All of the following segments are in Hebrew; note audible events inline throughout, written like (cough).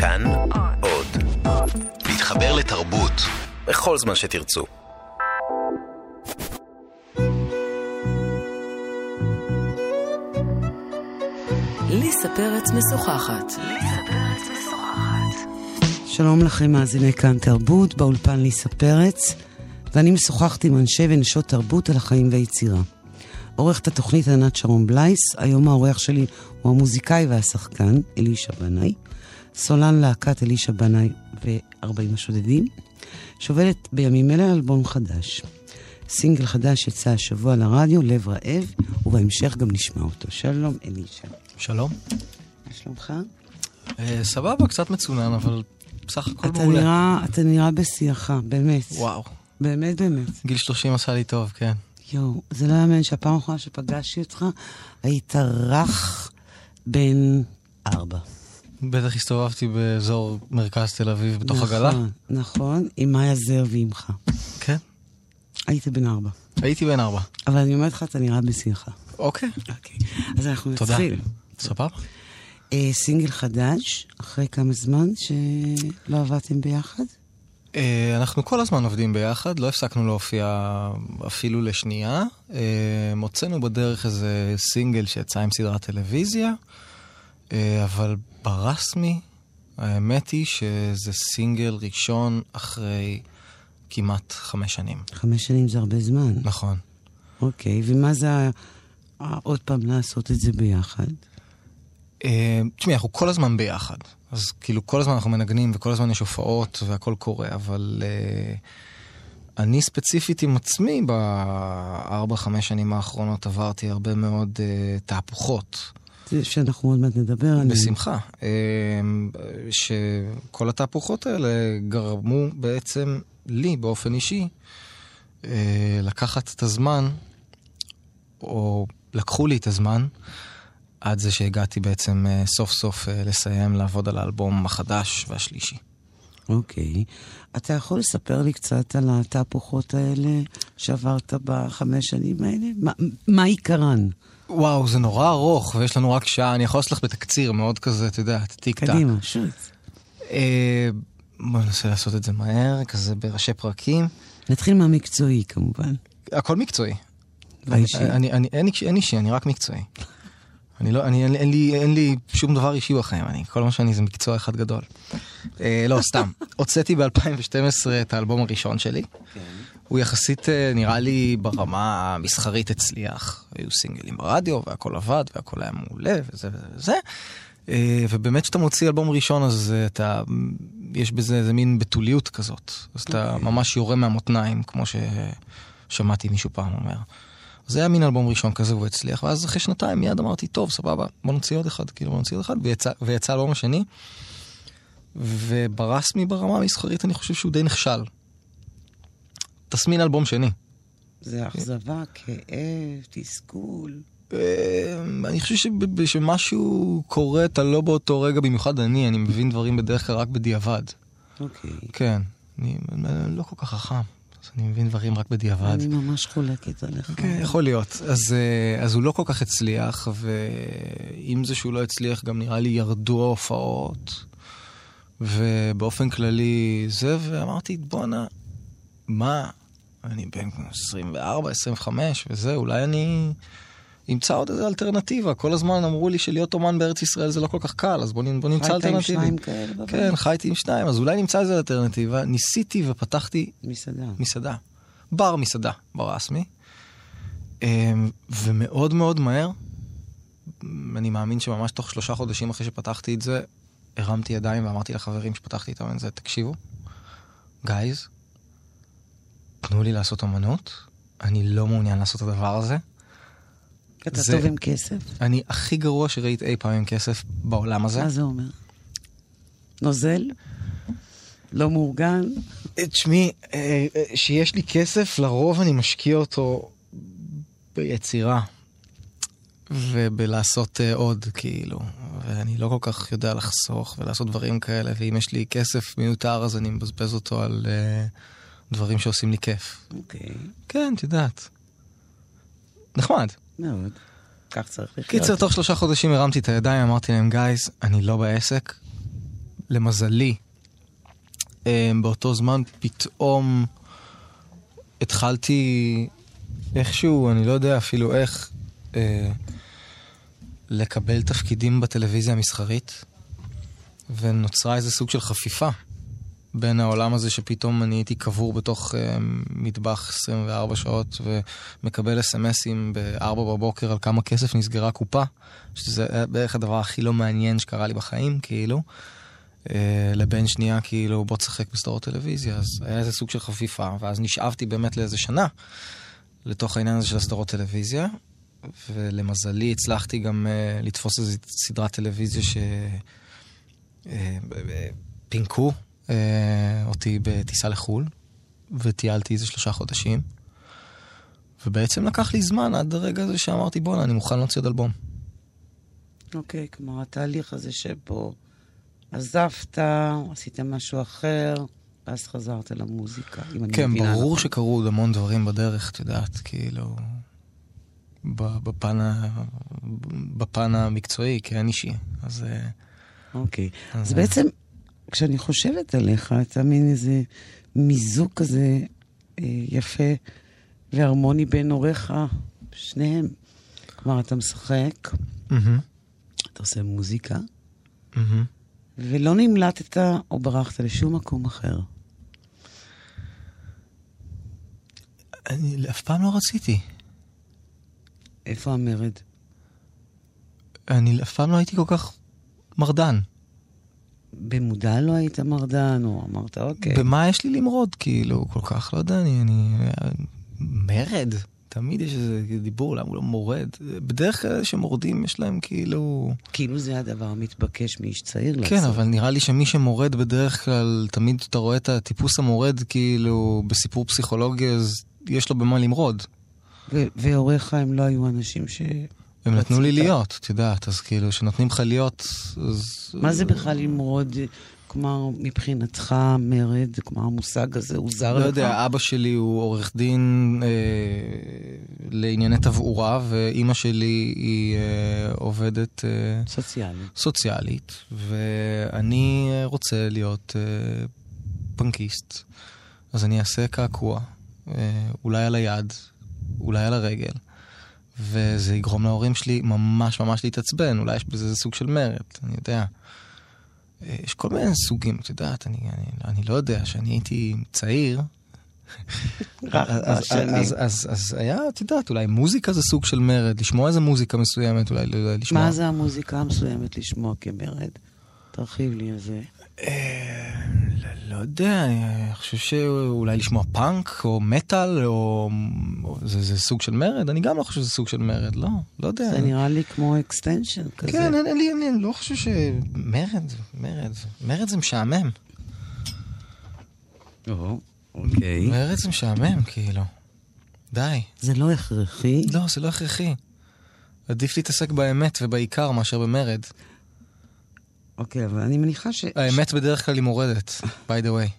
כאן עוד. להתחבר לתרבות בכל זמן שתרצו. ליסה פרץ משוחחת. שלום לכם, מאזיני כאן תרבות, באולפן ליסה פרץ, ואני משוחחת עם אנשי ונשות תרבות על החיים והיצירה. עורכת התוכנית ענת שרון בלייס, היום האורח שלי הוא המוזיקאי והשחקן אלישע בנאי, סולן להקת אלישע בנאי ו-40 השודדים, שעובדת בימים אלה על אלבום חדש. סינגל חדש יצא השבוע לרדיו, לב רעב, ובהמשך גם נשמע אותו. שלום, אלישע. שלום. מה שלומך? אה, סבבה, קצת מצונן, אבל בסך הכל אתה מעולה. נראה, אתה נראה בשיאך, באמת. וואו. באמת, באמת. גיל 30 עשה לי טוב, כן. יואו, זה לא יאמן שהפעם האחרונה שפגשתי אותך, היית רך בן ארבע. בטח הסתובבתי באזור מרכז תל אביב בתוך נכון, עגלה. נכון, עם מאיה זר ועמך. כן. היית בן ארבע. הייתי בן ארבע. אבל אני אומרת לך, אתה נראה בשיאך. אוקיי. אוקיי. אז אנחנו תודה. נתחיל. סבבה. אה, סינגל חדש, אחרי כמה זמן שלא עבדתם ביחד? אה, אנחנו כל הזמן עובדים ביחד, לא הפסקנו להופיע אפילו לשנייה. אה, הוצאנו בדרך איזה סינגל שיצא עם סדרת טלוויזיה, אה, אבל ברסמי, האמת היא שזה סינגל ראשון אחרי כמעט חמש שנים. חמש שנים זה הרבה זמן. נכון. אוקיי, ומה זה עוד פעם לעשות את זה ביחד? אה, תשמעי, אנחנו כל הזמן ביחד. אז כאילו כל הזמן אנחנו מנגנים וכל הזמן יש הופעות והכל קורה, אבל אה, אני ספציפית עם עצמי בארבע, חמש שנים האחרונות עברתי הרבה מאוד אה, תהפוכות. שאנחנו עוד מעט נדבר עליהם. בשמחה. אה, שכל התהפוכות האלה גרמו בעצם לי באופן אישי אה, לקחת את הזמן, או לקחו לי את הזמן, עד זה שהגעתי בעצם אה, סוף סוף אה, לסיים לעבוד על האלבום החדש והשלישי. אוקיי. אתה יכול לספר לי קצת על התהפוכות האלה שעברת בחמש שנים האלה? מה, מה עיקרן? וואו, זה נורא ארוך, ויש לנו רק שעה, אני יכול לעשות לך בתקציר מאוד כזה, את יודעת, טיק טק. קדימה, שוט. אה, בוא ננסה לעשות את זה מהר, כזה בראשי פרקים. נתחיל מהמקצועי כמובן. הכל מקצועי. והאישי? אני, אני, אין, לי- אין אישי, אני רק מקצועי. אני לא, אני, אין, אין, לי, אין לי שום דבר אישי בחיים, אני, כל מה שאני זה מקצוע אחד גדול. אה, לא, סתם. (laughs) הוצאתי ב-2012 את האלבום הראשון שלי. הוא יחסית, אה, נראה לי, ברמה המסחרית הצליח. היו סינגלים ברדיו, והכל עבד, והכל היה מעולה, וזה וזה וזה. אה, ובאמת כשאתה מוציא אלבום ראשון, אז אה, אתה, יש בזה איזה מין בתוליות כזאת. אז אתה ממש יורה מהמותניים, כמו ששמעתי מישהו פעם אומר. זה היה מין אלבום ראשון כזה, והוא הצליח, ואז אחרי שנתיים מיד אמרתי, טוב, סבבה, בוא נוציא עוד אחד, כאילו, בוא נוציא עוד אחד, ויצא, ויצא האלבום השני. וברסמי ברמה המסחרית אני חושב שהוא די נכשל. תסמין אלבום שני. זה אכזבה, כאב, תסכול. אה, אני חושב שב- שמשהו קורה, אתה לא באותו רגע, במיוחד אני, אני מבין דברים בדרך כלל רק בדיעבד. אוקיי. כן, אני אני לא כל כך חכם, אז אני מבין דברים רק בדיעבד. אני ממש חולקת עליך. כן, יכול להיות. אז, אה, אז הוא לא כל כך הצליח, ועם זה שהוא לא הצליח, גם נראה לי ירדו ההופעות, ובאופן כללי זה, ואמרתי, בואנה, מה, אני בן 24, 25, וזה, אולי אני אמצא עוד איזה אלטרנטיבה. כל הזמן אמרו לי שלהיות אומן בארץ ישראל זה לא כל כך קל, אז בוא, בוא נמצא חיית עם אלטרנטיבה. שניים כאלה בבית? כן, חייתי עם שניים, אז אולי נמצא איזה אלטרנטיבה. ניסיתי ופתחתי מסעדה. מסעדה. בר מסעדה, ברסמי. אמ, ומאוד מאוד מהר, אני מאמין שממש תוך שלושה חודשים אחרי שפתחתי את זה, הרמתי ידיים ואמרתי לחברים שפתחתי איתם את זה, תקשיבו, גייז, תנו לי לעשות אמנות, אני לא מעוניין לעשות את הדבר הזה. אתה זה- טוב עם כסף? אני הכי גרוע שראית אי פעם עם כסף בעולם הזה. מה זה אומר? נוזל? לא מאורגן? תשמעי, אה, אה, שיש לי כסף, לרוב אני משקיע אותו ביצירה. ובלעשות אה, עוד, כאילו. ואני לא כל כך יודע לחסוך ולעשות דברים כאלה, ואם יש לי כסף מיותר אז אני מבזבז אותו על אה, דברים שעושים לי כיף. אוקיי. כן, את יודעת. נחמד. מאוד. כך צריך לחיות. קיצר, תוך שלושה חודשים הרמתי את הידיים, אמרתי להם, גייז, אני לא בעסק. למזלי, אה, באותו זמן פתאום התחלתי איכשהו, אני לא יודע אפילו איך, אה, לקבל תפקידים בטלוויזיה המסחרית, ונוצרה איזה סוג של חפיפה בין העולם הזה שפתאום אני הייתי קבור בתוך uh, מטבח 24 שעות ומקבל אס.אם.אסים ב-4 בבוקר על כמה כסף נסגרה קופה, שזה בערך הדבר הכי לא מעניין שקרה לי בחיים, כאילו. Uh, לבין שנייה, כאילו, בוא תשחק בסדרות טלוויזיה, אז היה איזה סוג של חפיפה, ואז נשאבתי באמת לאיזה שנה לתוך העניין הזה של הסדרות טלוויזיה, ולמזלי הצלחתי גם uh, לתפוס איזו סדרת טלוויזיה שפינקו uh, uh, אותי בטיסה לחו"ל, וטיילתי איזה שלושה חודשים. ובעצם לקח לי זמן עד הרגע הזה שאמרתי, בואנה, אני מוכן להוציא עוד אלבום. אוקיי, okay, כלומר, התהליך הזה שבו עזבת, עשית משהו אחר, ואז חזרת למוזיקה, אם אני כן, מבינה. כן, ברור שקרו עוד המון דברים בדרך, את יודעת, כאילו... בפן, ה... בפן המקצועי, כן אישי. אז... אה, אוקיי. אז, אז בעצם, כשאני חושבת עליך, אתה מין איזה מיזוג כזה אה, יפה והרמוני בין הוריך, שניהם. כלומר, אתה משחק, mm-hmm. אתה עושה מוזיקה, mm-hmm. ולא נמלטת או ברחת לשום מקום אחר. אני אף פעם לא רציתי. איפה המרד? אני אף פעם לא הייתי כל כך מרדן. במודע לא היית מרדן, או אמרת, אוקיי. במה יש לי למרוד, כאילו, כל כך, לא יודע, אני... אני מרד. תמיד יש איזה דיבור, למה הוא לא מורד. בדרך כלל שמורדים יש להם כאילו... כאילו זה הדבר המתבקש מאיש צעיר כן, לעשות. כן, אבל נראה לי שמי שמורד בדרך כלל, תמיד אתה רואה את הטיפוס המורד כאילו בסיפור פסיכולוגי, אז יש לו במה למרוד. והוריך הם לא היו אנשים ש... הם נתנו לי להיות, את יודעת, אז כאילו, כשנותנים לך להיות, אז... מה זה בכלל למרוד? כלומר, מבחינתך מרד, כלומר, המושג הזה הוא זר לא לך? לא יודע, אבא שלי הוא עורך דין אה, לענייני תבעורה, ואימא שלי היא אה, עובדת... אה, סוציאלית. סוציאלית, ואני רוצה להיות אה, פנקיסט. אז אני אעשה קעקוע, אה, אולי על היד, אולי על הרגל, וזה יגרום להורים שלי ממש ממש להתעצבן, אולי יש בזה סוג של מרד, אני יודע. אה, יש כל מיני סוגים, את יודעת, אני, אני, אני לא יודע, כשאני הייתי צעיר, (laughs) אז, אז, אז, אז היה, את יודעת, אולי מוזיקה זה סוג של מרד, לשמוע איזה מוזיקה מסוימת, אולי לשמוע... מה זה המוזיקה המסוימת לשמוע כמרד? תרחיב לי על זה. לא יודע, אני חושב שאולי לשמוע פאנק או מטאל או... זה, זה סוג של מרד? אני גם לא חושב שזה סוג של מרד, לא, לא יודע. זה נראה לי כמו extension כזה. כן, אני, אני, אני, אני לא חושב ש... מרד, מרד, מרד זה משעמם. או, אוקיי. מרד זה משעמם, כאילו. די. זה לא הכרחי? לא, זה לא הכרחי. עדיף להתעסק באמת ובעיקר מאשר במרד. אוקיי, אבל אני מניחה ש... האמת בדרך כלל היא מורדת, by the way.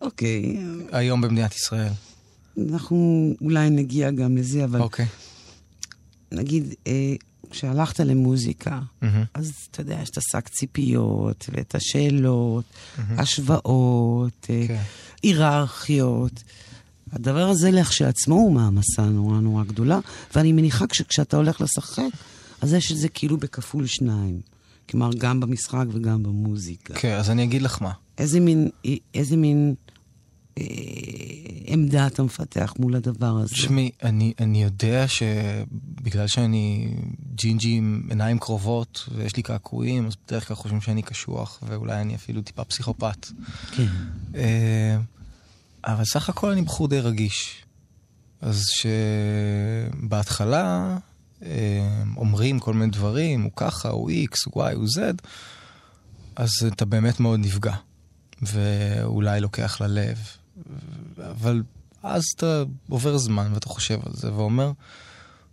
אוקיי. היום במדינת ישראל. אנחנו אולי נגיע גם לזה, אבל... אוקיי. נגיד, אה, כשהלכת למוזיקה, mm-hmm. אז אתה יודע, יש את השק ציפיות, ואת השאלות, mm-hmm. השוואות, אה, כן. היררכיות. הדבר הזה לכשעצמו הוא מעמסה נורא נורא גדולה, ואני מניחה שכשאתה הולך לשחק, אז יש את זה כאילו בכפול שניים. כלומר, גם במשחק וגם במוזיקה. כן, אז אני אגיד לך מה. איזה מין, איזה מין אה, עמדה אתה מפתח מול הדבר הזה? תשמעי, אני, אני יודע שבגלל שאני ג'ינג'י עם עיניים קרובות ויש לי קעקועים, אז בדרך כלל חושבים שאני קשוח, ואולי אני אפילו טיפה פסיכופת. כן. אה, אבל סך הכל אני בחור די רגיש. אז שבהתחלה... אה, אומרים כל מיני דברים, הוא ככה, הוא X, הוא Y, הוא Z, אז אתה באמת מאוד נפגע, ואולי לוקח ללב. אבל אז אתה עובר זמן ואתה חושב על זה ואומר,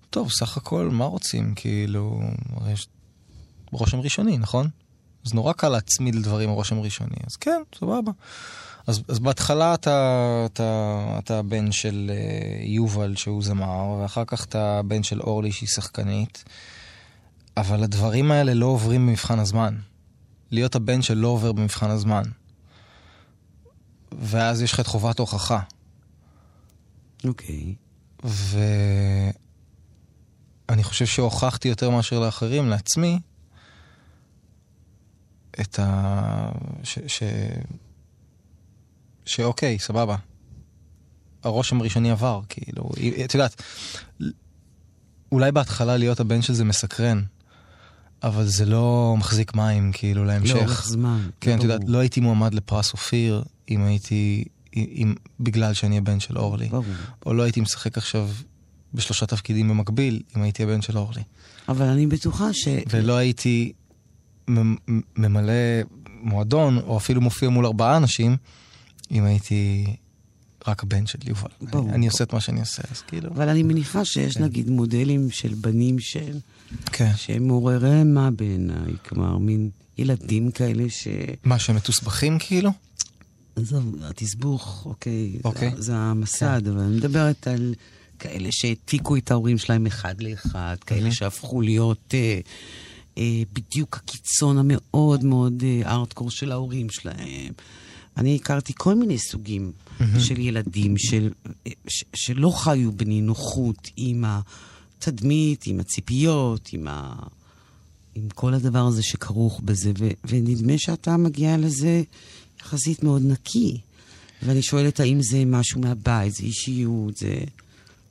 טוב, סך הכל, מה רוצים? כאילו, יש רושם ראשוני, נכון? אז נורא קל להצמיד לדברים רושם ראשוני, אז כן, סבבה. אז, אז בהתחלה אתה, אתה, אתה בן של uh, יובל שהוא זמר, ואחר כך אתה בן של אורלי שהיא שחקנית, אבל הדברים האלה לא עוברים במבחן הזמן. להיות הבן שלא עובר במבחן הזמן. ואז יש לך את חובת ההוכחה. אוקיי. ואני חושב שהוכחתי יותר מאשר לאחרים, לעצמי, את ה... ש... ש... שאוקיי, סבבה. הרושם הראשוני עבר, כאילו, את יודעת, אולי בהתחלה להיות הבן של זה מסקרן, אבל זה לא מחזיק מים, כאילו, להמשך. לאורך זמן. כן, את יודעת, לא הייתי מועמד לפרס אופיר אם הייתי, אם, בגלל שאני הבן של אורלי. ברור. או לא הייתי משחק עכשיו בשלושה תפקידים במקביל אם הייתי הבן של אורלי. אבל אני בטוחה ש... ולא הייתי ממלא מועדון, או אפילו מופיע מול ארבעה אנשים, אם הייתי רק הבן של יובל. ברור. אני, אני עושה את מה שאני עושה, אז כאילו... אבל אני מניחה שיש כן. נגיד מודלים של בנים של... כן. שהם מעוררי מה בעיניי, כלומר, מין ילדים כאלה ש... מה, שהם מתוסבכים כאילו? עזוב, התסבוך, אוקיי, אוקיי. זה, זה המסד, כן. אבל אני מדברת על כאלה שהעתיקו את ההורים שלהם אחד לאחד, כאלה שהפכו להיות אה, אה, בדיוק הקיצון המאוד מאוד אה, ארטקור של ההורים שלהם. אני הכרתי כל מיני סוגים mm-hmm. של ילדים של, ש, שלא חיו בנינוחות עם התדמית, עם הציפיות, עם, ה, עם כל הדבר הזה שכרוך בזה, ו, ונדמה שאתה מגיע לזה יחסית מאוד נקי. ואני שואלת האם זה משהו מהבית, זה אישיות, זה...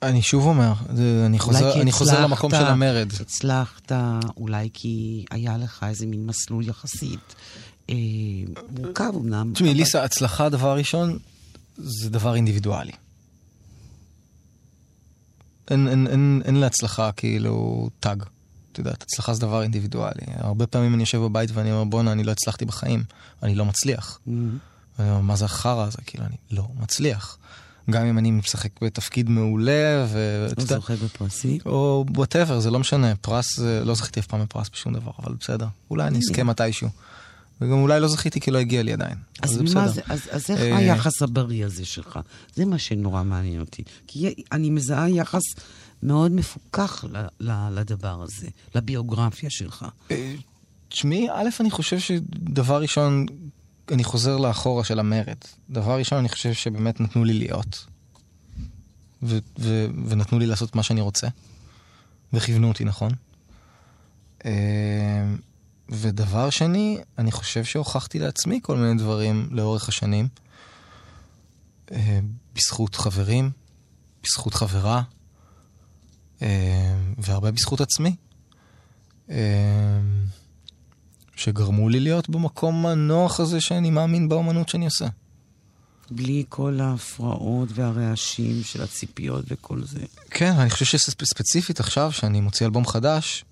אני שוב אומר, זה, אני, חוזר, אני חוזר למקום של המרד. הצלחת, אולי כי היה לך איזה מין מסלול יחסית מורכב אמנם. תשמעי. ליסה, הצלחה, דבר ראשון, זה דבר אינדיבידואלי. אין, אין, אין, אין להצלחה כאילו טאג. את יודעת, הצלחה זה דבר אינדיבידואלי. הרבה פעמים אני יושב בבית ואני אומר, בואנה, אני לא הצלחתי בחיים, אני לא מצליח. Mm-hmm. מה זה החרא הזה? כאילו, אני לא מצליח. גם אם אני משחק בתפקיד מעולה, ו... או זוכה בפרס. או whatever, זה לא משנה. פרס, לא זכיתי אף פעם בפרס בשום דבר, אבל בסדר. אולי אני אזכה מתישהו. וגם אולי לא זכיתי כי לא הגיע לי עדיין. אז, אז מה זה, אז, אז איך אה, היחס הבריא הזה שלך? זה מה שנורא מעניין אותי. כי אני מזהה יחס מאוד מפוקח לדבר הזה, לביוגרפיה שלך. אה, תשמעי, א', אני חושב שדבר ראשון, אני חוזר לאחורה של המרד. דבר ראשון, אני חושב שבאמת נתנו לי להיות. ו- ו- ונתנו לי לעשות מה שאני רוצה. וכיוונו אותי נכון. אה, ודבר שני, אני חושב שהוכחתי לעצמי כל מיני דברים לאורך השנים. אה, בזכות חברים, בזכות חברה, אה, והרבה בזכות עצמי. שגרמו לי להיות במקום הנוח הזה שאני מאמין באמנות שאני עושה. בלי כל ההפרעות והרעשים של הציפיות וכל זה. כן, אני חושב שספציפית עכשיו, שאני מוציא אלבום חדש,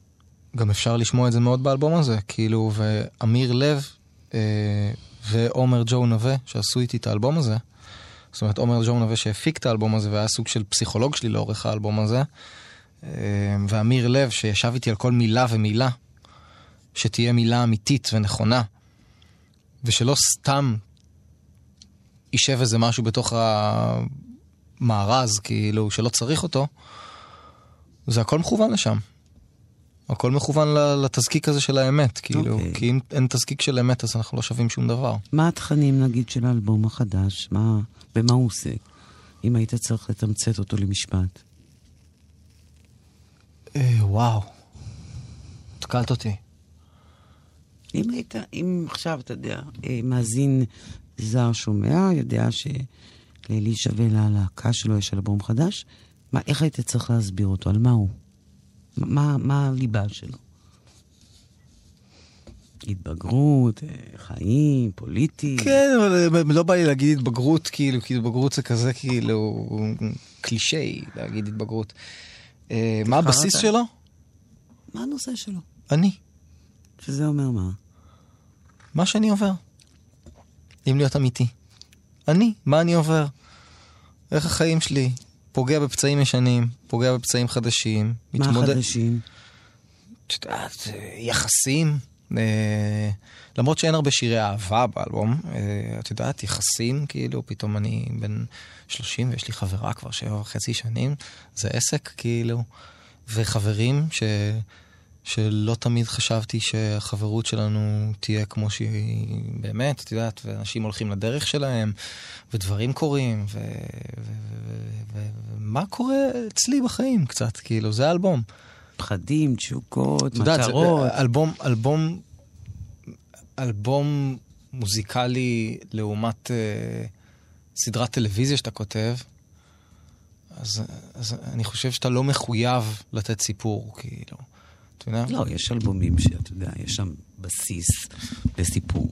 גם אפשר לשמוע את זה מאוד באלבום הזה, כאילו, ואמיר לב אה, ועומר ג'ו נווה, שעשו איתי את האלבום הזה, זאת אומרת, עומר ג'ו נווה שהפיק את האלבום הזה והיה סוג של פסיכולוג שלי לאורך האלבום הזה, אה, ואמיר לב שישב איתי על כל מילה ומילה, שתהיה מילה אמיתית ונכונה, ושלא סתם יישב איזה משהו בתוך המארז, כאילו, שלא צריך אותו, זה הכל מכוון לשם. הכל מכוון לתזקיק הזה של האמת, כאילו, okay. אוקיי. כי אם אין תזקיק של אמת אז אנחנו לא שווים שום דבר. מה התכנים, נגיד, של האלבום החדש? מה, במה הוא עוסק? אם היית צריך לתמצת אותו למשפט. אה, וואו, התקלת אותי. אם היית, אם עכשיו, אתה יודע, אה, מאזין זר שומע, יודע שלאלישע ולהלהקה שלו יש אלבום חדש, מה, איך היית צריך להסביר אותו? על מה הוא? מה, מה הליבה שלו? התבגרות, אה, חיים, פוליטי. כן, אבל לא בא לי להגיד התבגרות, כאילו, כי התבגרות זה כזה כאילו קלישאי להגיד התבגרות. אה, מה הבסיס שלו? מה הנושא שלו? אני. שזה אומר מה? מה שאני עובר. אם להיות אמיתי. אני, מה אני עובר? איך החיים שלי פוגע בפצעים ישנים, פוגע בפצעים חדשים. מה מתמודד... חדשים? את יודעת, יחסים. אה, למרות שאין הרבה שירי אהבה באלבום, אה, את יודעת, יחסים, כאילו, פתאום אני בן 30 ויש לי חברה כבר שבע וחצי שנים, זה עסק, כאילו, וחברים ש... שלא תמיד חשבתי שהחברות שלנו תהיה כמו שהיא באמת, את יודעת, ואנשים הולכים לדרך שלהם, ודברים קורים, ומה קורה אצלי בחיים קצת, כאילו, זה האלבום. פחדים, תשוקות, מטרות. זה, אלבום, אלבום, אלבום מוזיקלי לעומת uh, סדרת טלוויזיה שאתה כותב, אז, אז אני חושב שאתה לא מחויב לתת סיפור, כאילו. אתה יודע? לא, יש אלבומים שאתה יודע, יש שם בסיס לסיפור.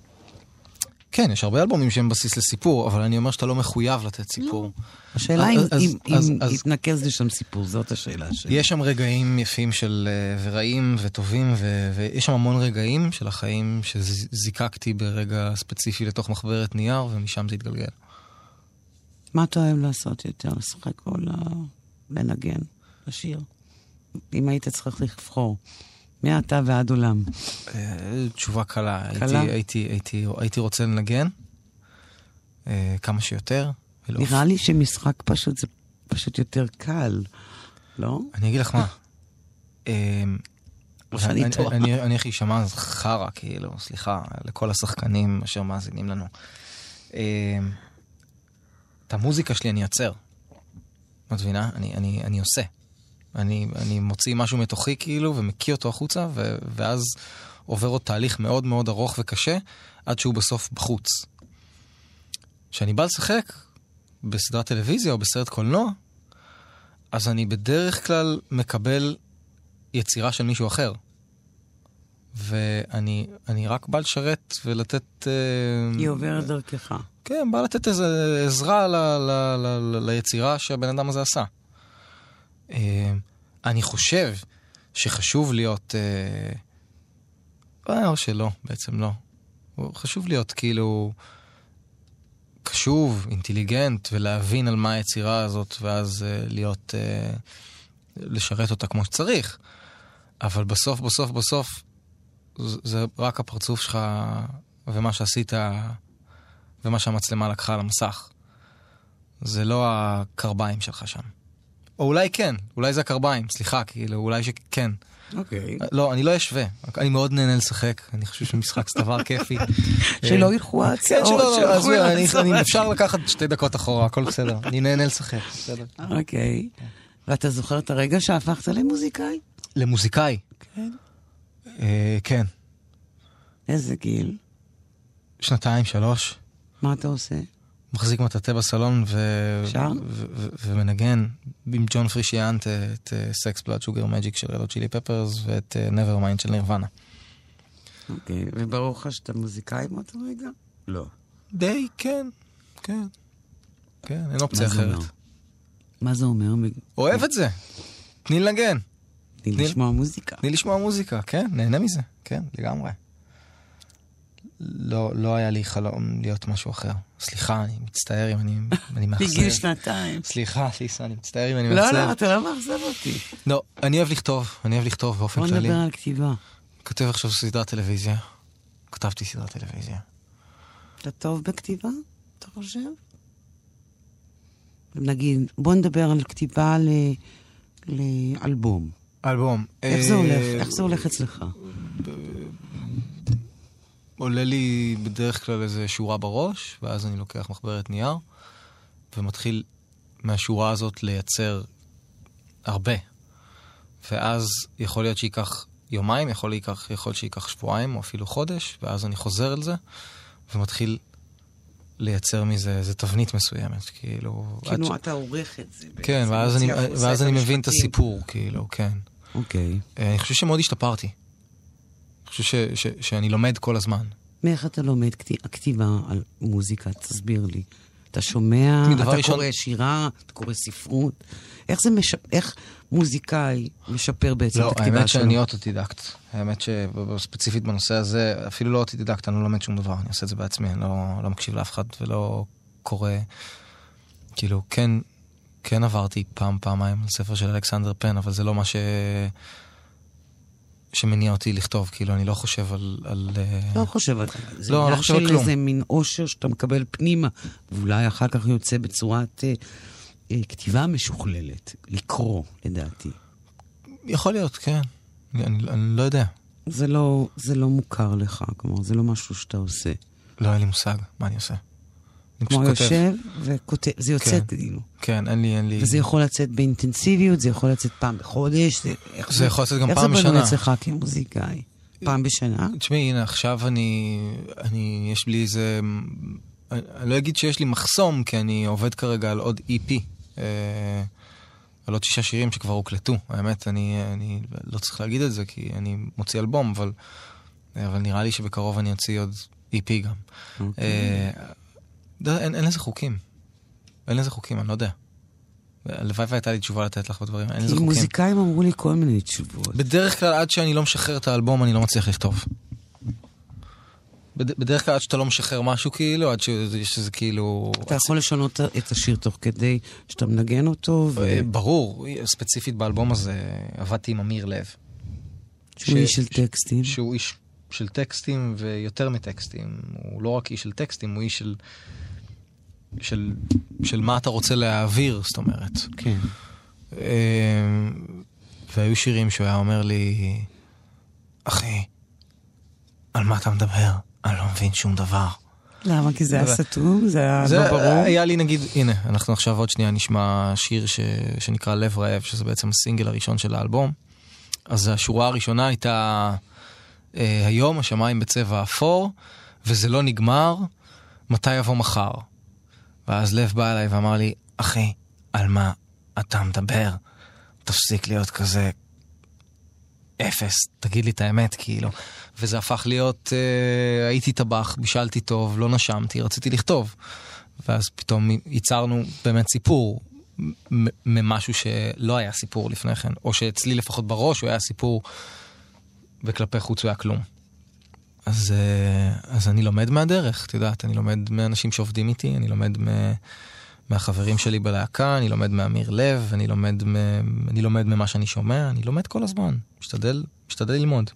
כן, יש הרבה אלבומים שהם בסיס לסיפור, אבל אני אומר שאתה לא מחויב לתת סיפור. לא. השאלה אם יתנקז לשם סיפור, זאת השאלה שלי. יש שם רגעים יפים של אה, ורעים וטובים, ויש שם המון רגעים של החיים שזיקקתי ברגע ספציפי לתוך מחברת נייר, ומשם זה התגלגל. מה אתה אוהב לעשות יותר? לשחק או לנגן, לשיר? אם היית צריך לבחור. מעתה ועד עולם. אה, תשובה קלה. קלה? הייתי, הייתי, הייתי, הייתי רוצה לנגן אה, כמה שיותר. נראה לי שמשחק פשוט זה פשוט יותר קל, לא? אני אגיד לך מה. (laughs) אה, אני. אני איך להישמע חרא, כאילו, סליחה, לכל השחקנים אשר מאזינים לנו. את המוזיקה שלי אני אעצר. את מבינה? אני עושה. אני, אני מוציא משהו מתוכי כאילו ומקיא אותו החוצה, ו, ואז עובר עוד תהליך מאוד מאוד ארוך וקשה, עד שהוא בסוף בחוץ. כשאני בא לשחק בסדרת טלוויזיה או בסרט קולנוע, אז אני בדרך כלל מקבל יצירה של מישהו אחר. ואני רק בא לשרת ולתת... אה, היא עוברת דרכך. כן, בא לתת איזו עזרה ל, ל, ל, ל, ליצירה שהבן אדם הזה עשה. אה, אני חושב שחשוב להיות... אה, או שלא, בעצם לא. חשוב להיות כאילו קשוב, אינטליגנט, ולהבין על מה היצירה הזאת, ואז uh, להיות... Uh, לשרת אותה כמו שצריך. אבל בסוף, בסוף, בסוף, זה רק הפרצוף שלך ומה שעשית ומה שהמצלמה לקחה על המסך. זה לא הקרביים שלך שם. או אולי כן, אולי זה הקרביים, סליחה, כאילו, אולי שכן. אוקיי. לא, אני לא אשווה, אני מאוד נהנה לשחק, אני חושב שמשחק זה דבר כיפי. (laughs) שלא ילכו ההצעות, כן, שלא, ילכו אפשר לקחת שתי דקות אחורה, הכל בסדר, אני נהנה לשחק, בסדר. אוקיי. ואתה זוכר את הרגע שהפכת למוזיקאי? למוזיקאי? כן. אה, כן. איזה גיל? שנתיים, שלוש. מה אתה עושה? מחזיק מטאטא בסלון ו- ו- ו- ומנגן עם ג'ון פרושיאנטה את Sex Blood Sugar Magik של Red Hot Chili Peppers ואת Never אה, mind של נירוונה. אוקיי, וברור לך שאתה מוזיקאי מאותו רגע? לא. די, כן, כן. כן, אין אופציה אחרת. מה זה אומר? אוהב את זה. נהנה לנגן. נהנה לשמוע מוזיקה. נהנה לשמוע מוזיקה, כן, נהנה מזה, כן, לגמרי. לא, לא היה לי חלום להיות משהו אחר. סליחה, אני מצטער אם אני, אני (laughs) מאכזב. בגיל שנתיים. סליחה, ליסה, אני מצטער אם אני מאכזב. לא, לא, אתה לא מאכזב אותי. לא, אני אוהב לכתוב, אני אוהב לכתוב באופן כללי. בוא נדבר על כתיבה. כותב עכשיו סדרת טלוויזיה. כתבתי סדרת טלוויזיה. אתה טוב בכתיבה, אתה חושב? נגיד, בוא נדבר על כתיבה ל... לאלבום. אלבום. איך זה הולך? אה, איך זה הולך אצלך? עולה לי בדרך כלל איזה שורה בראש, ואז אני לוקח מחברת נייר, ומתחיל מהשורה הזאת לייצר הרבה. ואז יכול להיות שייקח יומיים, יכול, להיקח, יכול להיות שייקח שבועיים או אפילו חודש, ואז אני חוזר על זה, ומתחיל לייצר מזה איזה תבנית מסוימת, כאילו... כאילו ש... אתה עורך את זה. כן, ואז אני, ואז אני מבין את הסיפור, כאילו, כן. אוקיי. אה, אני חושב שמאוד השתפרתי. חושב ש, ש, שאני לומד כל הזמן. מאיך אתה לומד כתיבה על מוזיקה? תסביר לי. אתה שומע, אתה ראשון... קורא שירה, אתה קורא ספרות. איך זה משפ... איך מוזיקאי משפר בעצם לא, את הכתיבה שלו? לא, האמת שאני אוטודידקט. האמת שספציפית בנושא הזה, אפילו לא אוטודידקט, אני לא לומד שום דבר, אני עושה את זה בעצמי, אני לא, לא מקשיב לאף אחד ולא קורא. כאילו, כן, כן עברתי פעם, פעמיים ספר של אלכסנדר פן, אבל זה לא מה ש... שמניע אותי לכתוב, כאילו, אני לא חושב על... על אה, לא חושב על זה. לא, לא חושב על כלום. זה איזה מין אושר שאתה מקבל פנימה, ואולי אחר כך יוצא בצורת אה, אה, כתיבה משוכללת, לקרוא, לדעתי. יכול להיות, כן. אני, אני, אני לא יודע. זה לא, זה לא מוכר לך, כלומר, זה לא משהו שאתה עושה. לא, אין לי מושג מה אני עושה. כותב. יושב וכותב, זה יוצא כן. כאילו. כן, אין לי, אין לי... וזה יכול לצאת באינטנסיביות, זה יכול לצאת פעם בחודש. זה, איך זה יכול לצאת גם פעם איך זה בשנה. בנוי אצלך כמוזיקאי? פעם בשנה? תשמעי, הנה, עכשיו אני, אני, יש לי איזה, אני, אני לא אגיד שיש לי מחסום, כי אני עובד כרגע על עוד EP, אה, על עוד שישה שירים שכבר הוקלטו. האמת, אני, אני לא צריך להגיד את זה, כי אני מוציא אלבום, אבל, אבל נראה לי שבקרוב אני אוציא עוד EP גם. אוקיי. אה, אין, אין לזה חוקים. אין לזה חוקים, אני לא יודע. הלוואי והייתה לי תשובה לתת לך בדברים, אין לזה כי חוקים. מוזיקאים אמרו לי כל מיני תשובות. בדרך כלל עד שאני לא משחרר את האלבום אני לא מצליח לכתוב. בד- בדרך כלל עד שאתה לא משחרר משהו כאילו, עד שיש איזה כאילו... אתה יכול לשנות את השיר תוך כדי שאתה מנגן אותו, אה, ברור, ספציפית באלבום הזה עבדתי עם אמיר לב. שהוא איש של טקסטים. שהוא איש של טקסטים ויותר מטקסטים. הוא לא רק איש של טקסטים, הוא איש של... של, של מה אתה רוצה להעביר, זאת אומרת. כן. אה, והיו שירים שהוא היה אומר לי, אחי, על מה אתה מדבר? אני לא מבין שום דבר. למה? כי זה היה זה- סתום? זה היה זה לא ברור? היה לי נגיד, הנה, אנחנו עכשיו עוד שנייה נשמע שיר ש, שנקרא לב רעב, שזה בעצם הסינגל הראשון של האלבום. אז השורה הראשונה הייתה, אה, היום השמיים בצבע אפור, וזה לא נגמר, מתי יבוא מחר? ואז לב בא אליי ואמר לי, אחי, על מה אתה מדבר? תפסיק להיות כזה אפס, תגיד לי את האמת, כאילו. וזה הפך להיות, אה, הייתי טבח, בישלתי טוב, לא נשמתי, רציתי לכתוב. ואז פתאום ייצרנו באמת סיפור ממשהו שלא היה סיפור לפני כן, או שאצלי לפחות בראש הוא היה סיפור, וכלפי חוץ הוא היה כלום. אז, אה, אז אני לומד מהדרך, את יודעת, אני לומד מאנשים שעובדים איתי, אני לומד מ... מהחברים שלי בלהקה, אני לומד מאמיר לב, אני לומד, מ... אני לומד ממה שאני שומע, אני לומד כל הזמן, משתדל, משתדל ללמוד.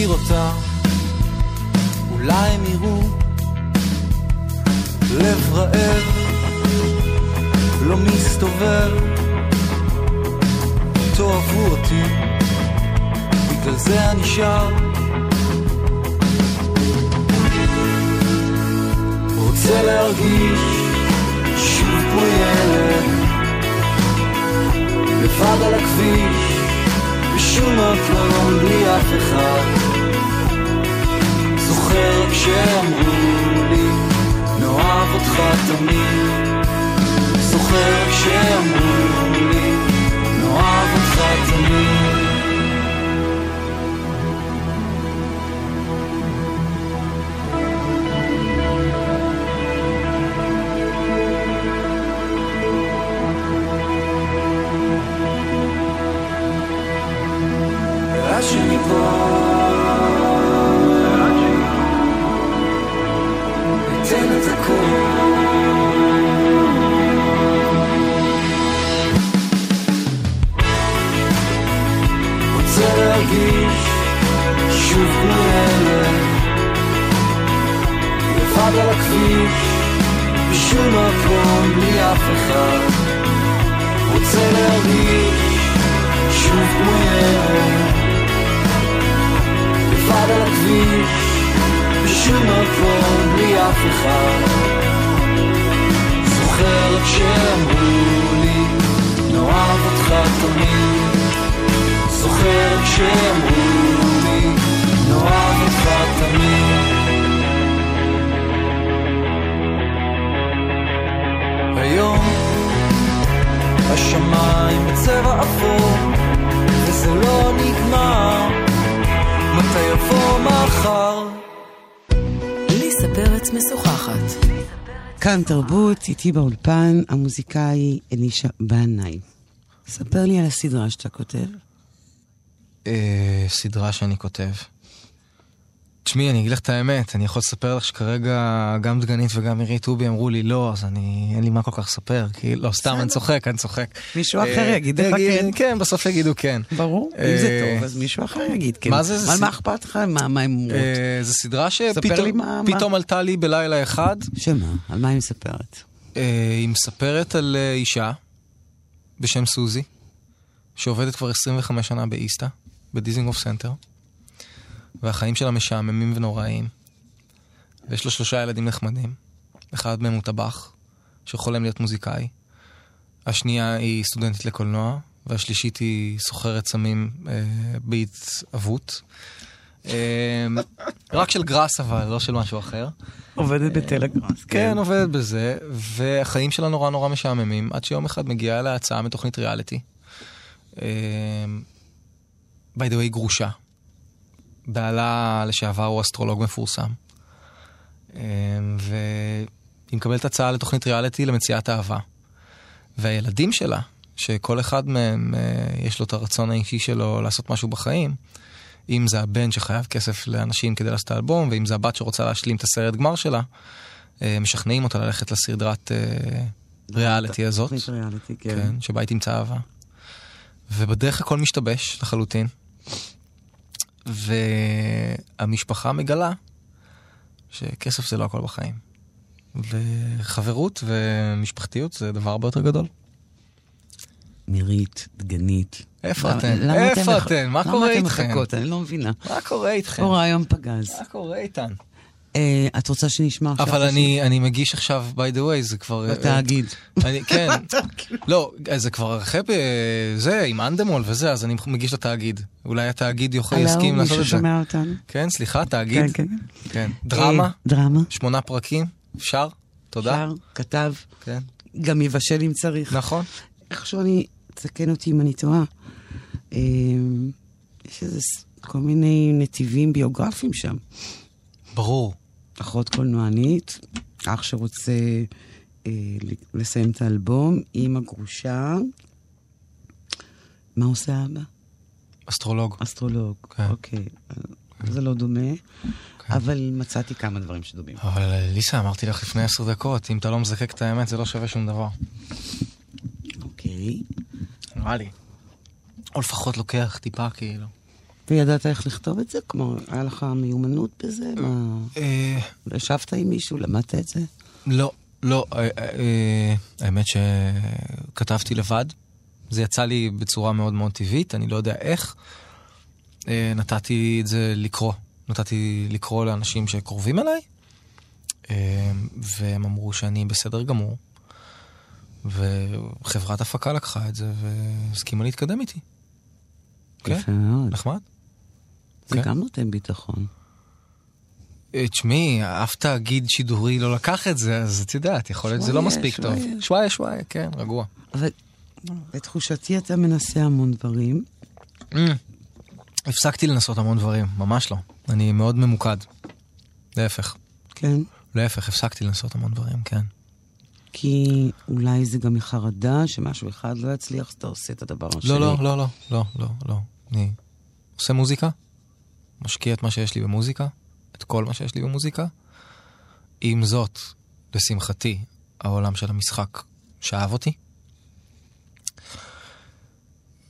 מכיר אותה אולי הם יראו לב רעב לא מסתובב תאהבו אותי בגלל זה אני שר רוצה להרגיש שוב כמו ילד לבד על הכביש, בשום מקום בלי אף אחד. זוכר כשאמרו לי, נאהב אותך תמיד. זוכר כשאמרו לי, נאהב אותך תמיד. עד שניפול, הכביש, בשום מקום בלי אף אחד. רוצה להרגיש שוב כמו ילד, לבד על הכביש, בשום מקום בלי אף אחד. זוכר כשאמרו לי, נאהב אותך תמיד. זוכר כשאמרו לי, נאהב אותך תמיד. היום השמיים בצבע אפור, וזה לא נגמר. מתי יבוא מחר? ליסה פרץ משוחחת. כאן תרבות, איתי באולפן, המוזיקאי אלישע בנאי. ספר לי על הסדרה שאתה כותב. אה, סדרה שאני כותב. תשמעי, אני אגיד לך את האמת, אני יכול לספר לך שכרגע גם דגנית וגם עירית טובי אמרו לי לא, אז אני, אין לי מה כל כך לספר, כי לא, סתם, אני צוחק, אני צוחק. מישהו אחר אה, יגיד לך כן. כן, בסוף יגידו כן. ברור, אם אה, זה טוב, אז מישהו אחר יגיד כן. מה זה, זה אבל מה אכפת לך? מה הם אומרות? אה, זו סדרה שפתאום עלתה לי בלילה אחד. שמה? על מה היא מספרת? היא מספרת על אישה בשם סוזי, שעובדת כבר 25 שנה באיסתא, בדיזינגוף סנטר, והחיים שלה משעממים ונוראים. ויש לה שלושה ילדים נחמדים. אחד מהם הוא טבח, שחולם להיות מוזיקאי. השנייה היא סטודנטית לקולנוע, והשלישית היא סוחרת סמים אה, בהתהוות. אה, רק של גראס אבל, לא של משהו אחר. עובדת בטלגראס. כן, עובדת בזה, והחיים שלה נורא נורא משעממים, עד שיום אחד מגיעה אליה הצעה מתוכנית ריאליטי. way, היא גרושה. בעלה לשעבר הוא אסטרולוג מפורסם. אה, והיא מקבלת הצעה לתוכנית ריאליטי למציאת אהבה. והילדים שלה, שכל אחד מהם אה, יש לו את הרצון האישי שלו לעשות משהו בחיים, אם זה הבן שחייב כסף לאנשים כדי לעשות את האלבום, ואם זה הבת שרוצה להשלים את הסרט גמר שלה, אה, משכנעים אותה ללכת לסדרת אה, ריאליטי הזאת, ריאליטי, כן. כן, שבה היא תמצא אהבה. ובדרך הכל משתבש לחלוטין. והמשפחה מגלה שכסף זה לא הכל בחיים. וחברות ומשפחתיות זה דבר הרבה יותר גדול. מירית, דגנית. איפה למה- אתן? למה איפה אתן? מה למה קורה אתן איתכן? מחכות? אני לא מבינה. מה קורה איתכם? פה רעיון פגז. מה קורה איתן? אה, את רוצה שנשמע עכשיו? אבל אני, אני מגיש עכשיו, by the way, זה כבר... השיר? בתאגיד. אני, כן. (laughs) לא, זה כבר אחרי זה, עם אנדמול וזה, אז אני מגיש לתאגיד. אולי התאגיד יוכל, הלו, יסכים לעשות מישהו את זה. שומע אותנו? כן, סליחה, תאגיד. כן, כן. כן. דרמה, אה, דרמה. שמונה פרקים, אפשר? תודה. שר, כתב, כן, גם יבשל אם צריך. נכון. איכשהו אני, תקן אותי אם אני טועה. אה, יש איזה כל מיני נתיבים ביוגרפיים שם. ברור. אחות קולנוענית, אח שרוצה אה, לסיים את האלבום, אימא גרושה. מה עושה אבא? אסטרולוג. אסטרולוג. כן. אוקיי. זה לא דומה, אבל מצאתי כמה דברים שדומים. אבל אה, ליסה, אמרתי לך לפני עשר דקות, אם אתה לא מזקק את האמת, זה לא שווה שום דבר. אוקיי. נראה לי. או לפחות לוקח טיפה, כאילו. וידעת איך לכתוב את זה? כמו, היה לך מיומנות בזה? מה... אה, ישבת עם מישהו? למדת את זה? לא, לא, אה, אה, האמת שכתבתי לבד. זה יצא לי בצורה מאוד מאוד טבעית, אני לא יודע איך. נתתי את זה לקרוא. נתתי לקרוא לאנשים שקרובים אליי, והם אמרו שאני בסדר גמור. וחברת הפקה לקחה את זה והסכימה להתקדם איתי. כן. נחמד. זה כן. גם נותן ביטחון. אה, תשמעי, אף תאגיד שידורי לא לקח את זה, אז את יודעת, יכול להיות שזה לא מספיק טוב. שוואיה. שוואיה, כן, רגוע. אבל לתחושתי אתה מנסה המון דברים. Mm. הפסקתי לנסות המון דברים, ממש לא. אני מאוד ממוקד. להפך. כן. להפך, הפסקתי לנסות המון דברים, כן. כי אולי זה גם מחרדה שמשהו אחד לא יצליח, אז אתה עושה את הדבר השני. לא, לא, לא, לא, לא, לא, לא. אני עושה מוזיקה, משקיע את מה שיש לי במוזיקה, את כל מה שיש לי במוזיקה. עם זאת, לשמחתי, העולם של המשחק שאב אותי.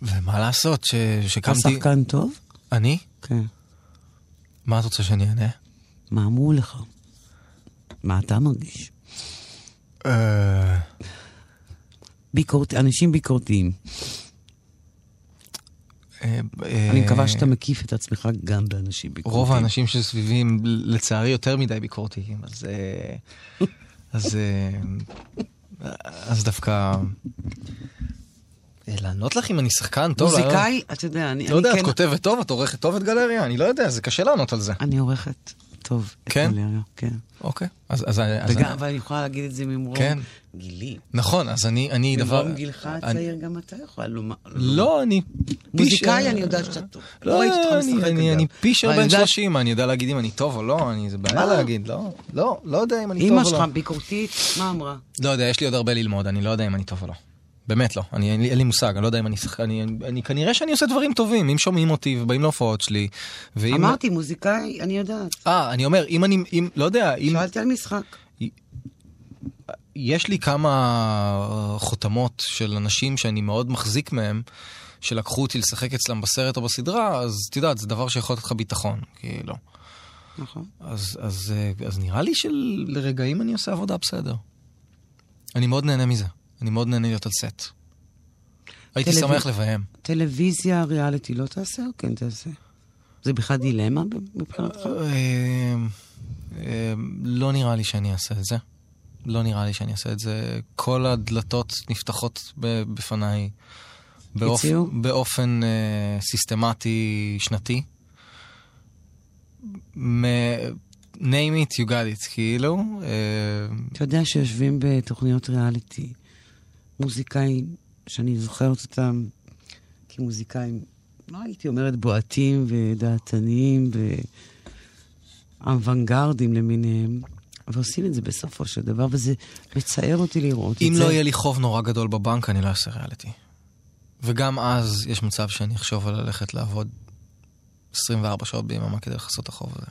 ומה לעשות, ש... אתה שקמתי... שחקן טוב? אני? כן. מה את רוצה שאני אענה? מה אמרו לך? מה אתה מרגיש? אה, ביקורת, אנשים ביקורתיים. אה, אני מקווה שאתה מקיף את עצמך גם באנשים ביקורתיים. רוב האנשים שסביבי הם לצערי יותר מדי ביקורתיים, אז... אה, (laughs) אז... אה, אז דווקא... אה, לענות לך אם אני שחקן טוב? מוזיקאי, אתה יודע, אני לא יודע, את כן... כותבת טוב, את עורכת טוב את גלריה? אני לא יודע, זה קשה לענות על זה. אני עורכת טוב. את כן? גלריה, כן. אוקיי. אז... אז- אז- וגם, ואני יכולה להגיד את זה ממרום כן. גילי. נכון, אז אני אני דבר... ממרום גילך אני- הצעיר גם אתה יכול לומר. לא, אני... מוזיקאי, אני יודעת שאתה טוב. לא, אותך אני- אני- אגב. אני פישר אבל בן אני יודעת- 30, אני יודע להגיד אם אני טוב או לא, אני- זה בעיה? להגיד, לא, לא, לא יודע אם אני טוב אמא או שלך לא. ביקורתית, מה אמרה? לא יודע, יש לי עוד הרבה ללמוד, אני לא יודע אם אני טוב או לא. באמת לא, אני, אין, לי, אין לי מושג, אני לא יודע אם אני שחקן, אני, אני, אני כנראה שאני עושה דברים טובים, אם שומעים אותי ובאים להופעות שלי, ואם... אמרתי, מוזיקאי, אני יודעת. אה, אני אומר, אם אני, אם, לא יודע, אם... שאלתי על משחק. יש לי כמה חותמות של אנשים שאני מאוד מחזיק מהם, שלקחו אותי לשחק אצלם בסרט או בסדרה, אז את יודעת, זה דבר שיכול לתת לך ביטחון, כאילו. נכון. אז, אז, אה, אז נראה לי שלרגעים אני עושה עבודה בסדר. אני מאוד נהנה מזה. אני מאוד נהנה להיות על סט. הייתי שמח לביים. טלוויזיה, ריאליטי, לא תעשה או כן תעשה? זה בכלל דילמה מבחינתך? אה, אה, לא נראה לי שאני אעשה את זה. לא נראה לי שאני אעשה את זה. כל הדלתות נפתחות בפניי באופ... באופן אה, סיסטמטי שנתי. מ... name it, you got it, כאילו. אה, אתה יודע שיושבים בתוכניות ריאליטי מוזיקאים, שאני זוכרת אותם כמוזיקאים, לא הייתי אומרת בועטים ודעתניים ואוונגרדים למיניהם, ועושים את זה בסופו של דבר, וזה מצער אותי לראות את אם זה. לא יהיה לי חוב נורא גדול בבנק, אני לא אעשה ריאליטי. וגם אז יש מצב שאני אחשוב על ללכת לעבוד 24 שעות ביממה כדי לכסות את החוב הזה.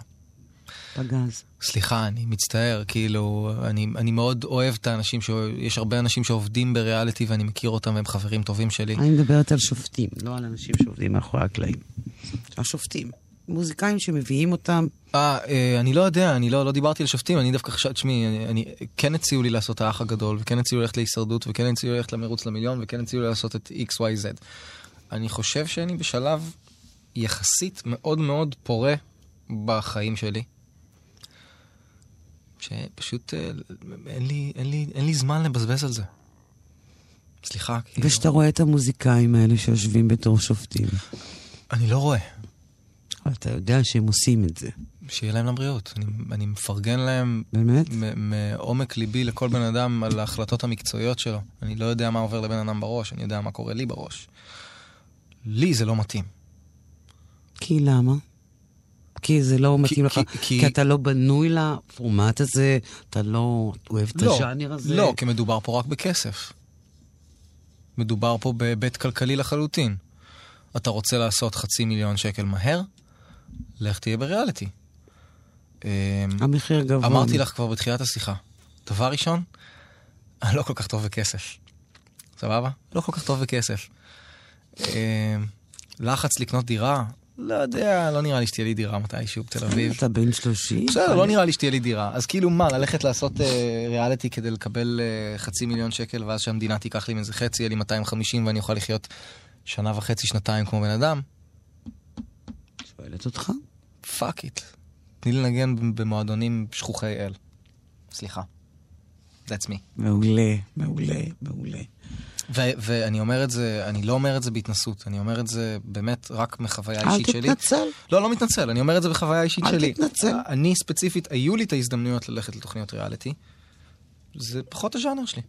פגז. סליחה, אני מצטער, כאילו, אני, אני מאוד אוהב את האנשים, ש... יש הרבה אנשים שעובדים בריאליטי ואני מכיר אותם והם חברים טובים שלי. אני מדברת על שופטים, לא על אנשים שעובדים מאחורי הקלעים. השופטים. מוזיקאים שמביאים אותם, אה, אה, אני לא יודע, אני לא, לא דיברתי על שופטים, אני דווקא חשבתי, תשמעי, אני, אני, כן הציעו לי לעשות האח הגדול, וכן הציעו ללכת להישרדות, וכן הציעו ללכת למרוץ למיליון, וכן הציעו לי לעשות את XYZ. אני חושב שאני בשלב יחסית מאוד מאוד פורה בחיים שלי. שפשוט אה, אין לי, אין, לי, אין לי זמן לבזבז על זה. סליחה, כאילו. ושאתה רואה את המוזיקאים האלה שיושבים בתור שופטים. אני לא רואה. אבל אתה יודע שהם עושים את זה. שיהיה להם לבריאות. אני, אני מפרגן להם באמת? מעומק ליבי לכל בן אדם על ההחלטות המקצועיות שלו. אני לא יודע מה עובר לבן אדם בראש, אני יודע מה קורה לי בראש. לי זה לא מתאים. כי למה? כי זה לא מתאים לך, כי- כי, כי- כי אתה לא בנוי לפורמט הזה, אתה לא אוהב את לא, הז'אנר הזה. לא, כי מדובר פה רק בכסף. מדובר פה בהיבט כלכלי לחלוטין. אתה רוצה לעשות חצי מיליון שקל מהר? לך תהיה בריאליטי. אמ, המחיר גבוה. אמרתי לך כבר בתחילת השיחה, דבר ראשון, אני לא כל כך טוב בכסף. סבבה? לא כל כך טוב בכסף. אה, לחץ לקנות דירה? לא יודע, לא נראה לי שתהיה לי דירה מתישהו בתל אביב. אתה בן 30? בסדר, לא נראה לי שתהיה לי דירה. אז כאילו מה, ללכת לעשות אה, ריאליטי כדי לקבל אה, חצי מיליון שקל, ואז שהמדינה תיקח לי מזה חצי, יהיה לי 250 ואני אוכל לחיות שנה וחצי, שנתיים כמו בן אדם? שואלת אותך? fuck it. תני לי לנגן במועדונים שכוחי אל. סליחה. That's me. מעולה, מעולה, מעולה. ו- ואני אומר את זה, אני לא אומר את זה בהתנסות, אני אומר את זה באמת רק מחוויה אל אישית שלי. תתנצל. לא, לא מתנצל, אני אומר את זה בחוויה אישית אל שלי. תתנצל. אני ספציפית, היו לי את ההזדמנויות ללכת לתוכניות ריאליטי. זה פחות הז'אנר שלי.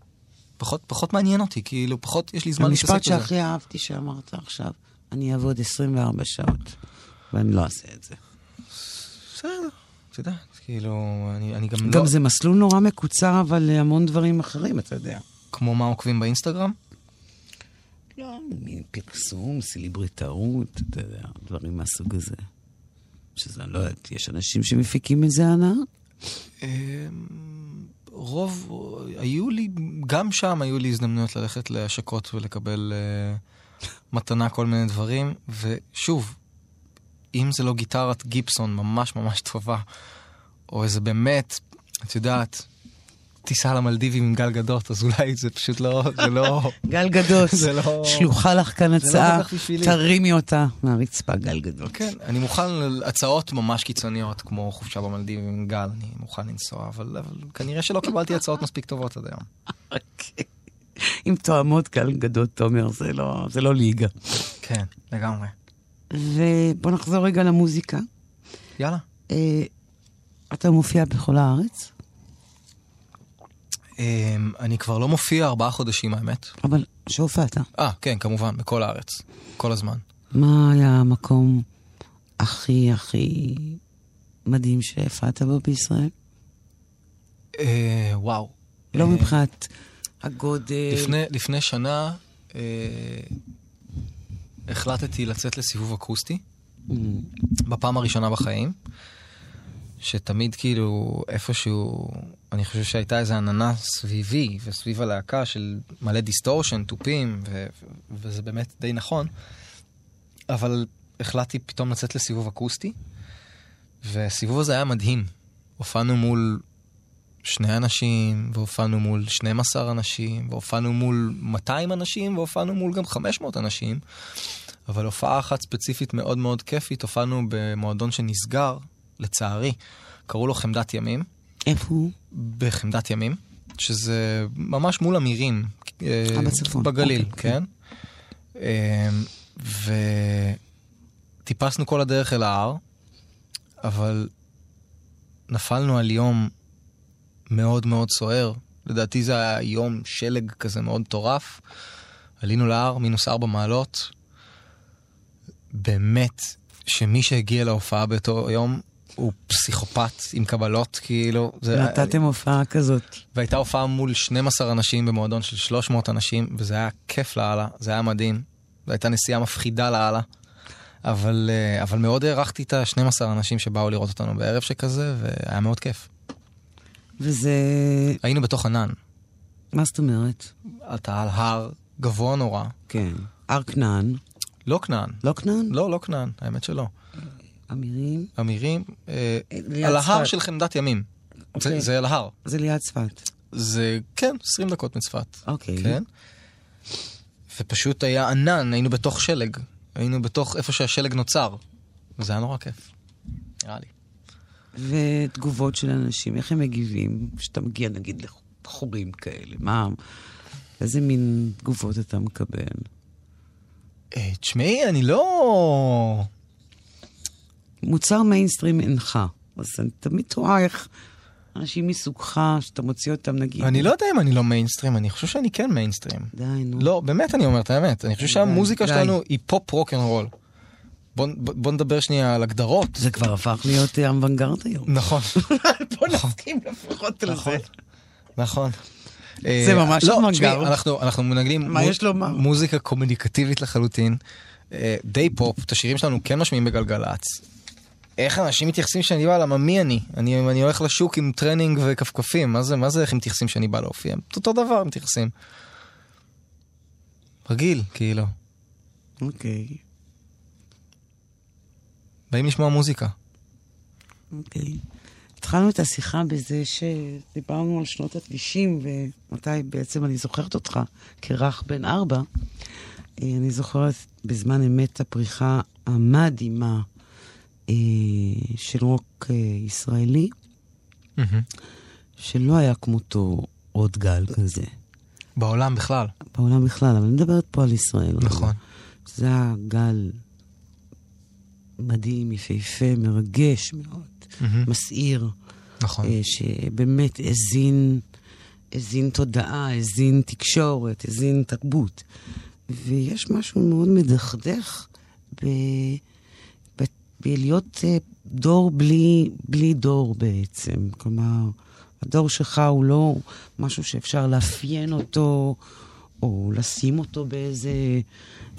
פחות, פחות מעניין אותי, כאילו, פחות יש לי זמן להתעסק המשפט בזה. שהכי אהבתי שאמרת עכשיו, אני אעבוד 24 שעות, ואני לא אעשה את זה. בסדר, את יודעת, כאילו, אני, אני גם, גם לא... זה מסלול נורא מקוצר, אבל להמון דברים אחרים, אתה יודע. כמו מה עוקבים באינסטגרם? לא, מין פרסום, סליבריטאות, אתה יודע, דברים מהסוג הזה. שזה, לא יודעת, יש אנשים שמפיקים מזה הנאה? אמ, רוב, היו לי, גם שם היו לי הזדמנויות ללכת להשקות ולקבל uh, מתנה כל מיני דברים, ושוב, אם זה לא גיטרת גיפסון ממש ממש טובה, או איזה באמת את יודעת, טיסה למלדיבים עם גל גדות, אז אולי זה פשוט לא, זה לא... (laughs) גל גדות, זה לא- שלוחה לך כאן לא הצעה, בשבילי. תרימי אותה מהרצפה, גל גדות. כן, אני מוכן להצעות ממש קיצוניות, כמו חופשה במלדיבים עם גל, אני מוכן לנסוע, אבל, אבל כנראה שלא קיבלתי הצעות מספיק טובות עד היום. (laughs) אוקיי. עם תואמות גל גדות, תומר, זה לא, זה לא ליגה. כן, לגמרי. ובוא נחזור רגע למוזיקה. יאללה. אה, אתה מופיע בכל הארץ, אני כבר לא מופיע ארבעה חודשים, האמת. אבל שהופעת. אה, כן, כמובן, בכל הארץ. כל הזמן. מה היה המקום הכי הכי מדהים שהפעת בו בישראל? אה, וואו. לא אה, מבחינת הגודל. לפני, לפני שנה אה, החלטתי לצאת לסיבוב אקוסטי, Mm, בפעם הראשונה בחיים, שתמיד כאילו איפשהו, אני חושב שהייתה איזו עננה סביבי וסביב הלהקה של מלא דיסטורשן, תופים, ו- וזה באמת די נכון, אבל החלטתי פתאום לצאת לסיבוב אקוסטי, והסיבוב הזה היה מדהים. הופענו מול שני אנשים, והופענו מול 12 אנשים, והופענו מול 200 אנשים, והופענו מול גם 500 אנשים. אבל הופעה אחת ספציפית מאוד מאוד כיפית, הופענו במועדון שנסגר, לצערי, קראו לו חמדת ימים, איפה הוא? בחמדת ימים, שזה ממש מול אמירים. אה, בצפון. בגליל, אוקיי, כן. אה, וטיפסנו כל הדרך אל ההר, אבל נפלנו על יום מאוד מאוד סוער. לדעתי זה היה יום שלג כזה מאוד מטורף. עלינו להר, מינוס ארבע מעלות. באמת, שמי שהגיע להופעה באותו יום הוא פסיכופת עם קבלות, כאילו. זה- נתתם הופעה כזאת. והייתה הופעה מול 12 אנשים במועדון של 300 אנשים, וזה היה כיף לאללה, זה היה מדהים. זו הייתה נסיעה מפחידה לאללה. אבל, אה, אבל מאוד הערכתי את ה-12 אנשים שבאו לראות אותנו בערב שכזה, והיה מאוד כיף. וזה... היינו בתוך ענן. מה זאת אומרת? אתה על הר גבוה נורא. כן. הר כנען. לא כנען. לא כנען? לא, לא כנען, האמת שלא. אמירים? אמירים, אה, ליד על ההר. של חמדת ימים. אוקיי. זה, זה על ההר. זה ליד צפת. זה, כן, 20 דקות מצפת. אוקיי. כן? ופשוט היה ענן, היינו בתוך שלג. היינו בתוך איפה שהשלג נוצר. וזה היה נורא כיף. נראה לי. ותגובות של אנשים, איך הם מגיבים כשאתה מגיע נגיד לחורים כאלה? מה... איזה מין תגובות אתה מקבל? אה, תשמעי, אני לא... מוצר מיינסטרים אינך. אז אני תמיד תוהה איך אנשים מסוגך, שאתה מוציא אותם נגיד... אני לא יודע אם אני לא מיינסטרים, אני חושב שאני כן מיינסטרים. די, נו. לא, באמת אני אומר את האמת. אני חושב שהמוזיקה. שלנו היא פופ rock and roll. בוא, נדבר שנייה על הגדרות. זה כבר הפך להיות אה, אוונגרד היום. נכון, (laughs) בוא נסכים לפחות על נכון. זה. נכון. זה אה, ממש לא, אוונגרד. תשמעי, אנחנו, מנגנים? מוזיקה קומוניקטיבית לחלוטין, אה, די פופ, את השירים שלנו כן משמיעים בגלגלצ. איך אנשים מתייחסים שאני בא, למה מי אני? אני, אני הולך לשוק עם טרנינג וכפכפים, מה זה, מה זה איך הם מתייחסים שאני בא להופיע? אותו דבר מתייחסים. רגיל, כאילו. אוקיי, באים לשמוע מוזיקה. אוקיי. התחלנו את השיחה בזה שדיברנו על שנות ה-90, ומתי בעצם אני זוכרת אותך כרך בן ארבע. אני זוכרת בזמן אמת הפריחה המדהימה של רוק אה, ישראלי, שלא היה כמותו עוד גל כזה. בעולם בכלל. בעולם בכלל, אבל אני מדברת פה על ישראל. נכון. זה היה גל מדהים, יפהפה, מרגש מאוד, מסעיר, נכון. אה, שבאמת הזין, הזין תודעה, הזין תקשורת, הזין תרבות. ויש משהו מאוד מדכדך ב... ב... בלהיות אה, דור בלי, בלי דור בעצם. כלומר, הדור שלך הוא לא משהו שאפשר לאפיין אותו, או לשים אותו באיזה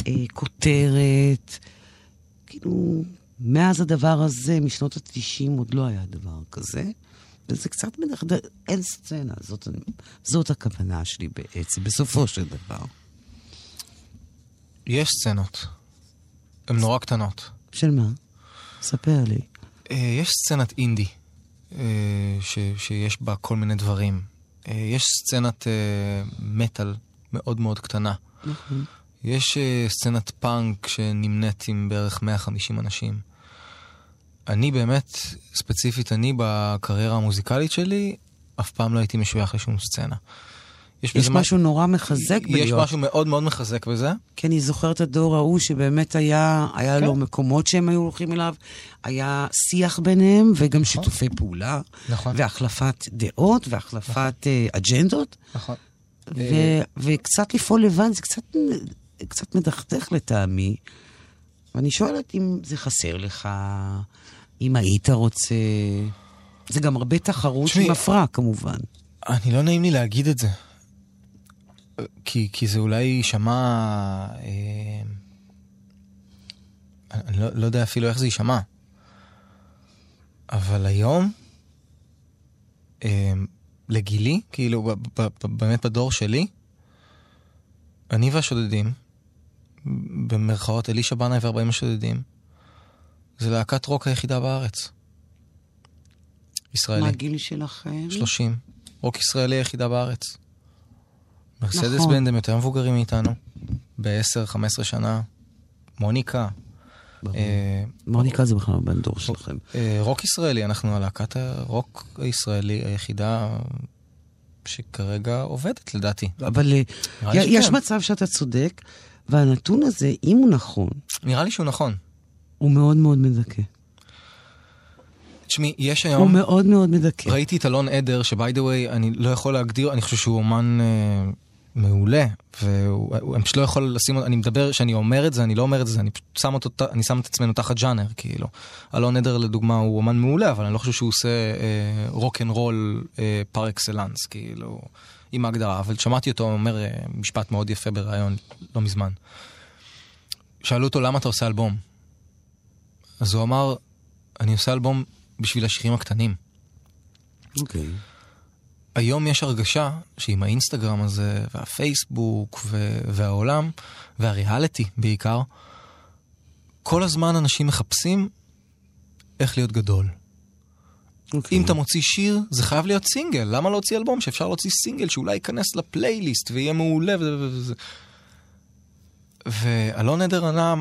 אה, כותרת. כאילו, מאז הדבר הזה, משנות ה-90 עוד לא היה דבר כזה. וזה קצת מדכדך, אין סצנה, זאת, זאת הכוונה שלי בעצם, בסופו של דבר. יש סצנות. הן נורא קטנות. של מה? ספר לי. אה, יש סצנת אינדי אה, ש, שיש בה כל מיני דברים. אה, יש סצנת מטאל מאוד מאוד קטנה. נכון. יש סצנת פאנק שנמנית עם בערך 150 אנשים. אני באמת, ספציפית אני בקריירה המוזיקלית שלי, אף פעם לא הייתי משוייך לשום סצנה. יש בזה משהו נורא מחזק יש בלהיות. משהו מאוד מאוד מחזק בזה. כי אני זוכרת את הדור ההוא שבאמת היה, היה כן. לו מקומות שהם היו הולכים אליו, היה שיח ביניהם וגם שיתופי פעולה, נכון. והחלפת דעות והחלפת אה, אג'נדות, נכון. ו- וקצת לפעול לבד זה קצת, קצת מדכדך לטעמי. ואני שואלת אם זה חסר לך, אם היית רוצה... זה גם הרבה תחרות תשמעי, עם הפרעה כמובן. אני לא נעים לי להגיד את זה. כי, כי זה אולי יישמע... אה, אני לא, לא יודע אפילו איך זה יישמע. אבל היום, אה, לגילי, כאילו, ב, ב, ב, באמת בדור שלי, אני והשודדים, במרכאות אלישע בנאי וארבעים השודדים, זה להקת רוק היחידה בארץ. ישראלי. מה הגיל שלכם? 30. רוק ישראלי היחידה בארץ. מרסדס נכון. בנד הם יותר מבוגרים מאיתנו, ב-10-15 שנה. מוניקה. אה, מוניקה זה בכלל בן דור שלכם. אה, רוק ישראלי, אנחנו הלהקת הרוק הישראלי היחידה שכרגע עובדת לדעתי. אבל אה, יש שכן. מצב שאתה צודק, והנתון הזה, אם הוא נכון, נראה לי שהוא נכון. הוא מאוד מאוד מדכא. תשמעי, יש הוא היום, מאוד מאוד מדכא. ראיתי את אלון עדר, ש by the way, אני לא יכול להגדיר, אני חושב שהוא אומן אה, מעולה, ואני פשוט לא יכול לשים, אני מדבר, כשאני אומר את זה, אני לא אומר את זה, אני פשוט שם אותו, אני שם את עצמנו תחת ג'אנר, כאילו. אלון עדר לדוגמה הוא אומן מעולה, אבל אני לא חושב שהוא עושה אה, rock and roll אה, par excellence, כאילו, עם ההגדרה. אבל שמעתי אותו אומר אה, משפט מאוד יפה בריאיון לא מזמן. שאלו אותו למה אתה עושה אלבום? אז הוא אמר, אני עושה אלבום בשביל השירים הקטנים. אוקיי. היום יש הרגשה שעם האינסטגרם הזה, והפייסבוק, ו- והעולם, והריאליטי בעיקר, כל הזמן אנשים מחפשים איך להיות גדול. אוקיי. אם אתה מוציא שיר, זה חייב להיות סינגל. למה להוציא אלבום שאפשר להוציא סינגל שאולי ייכנס לפלייליסט ויהיה מעולה וזה וזה. ואלון עדר ענה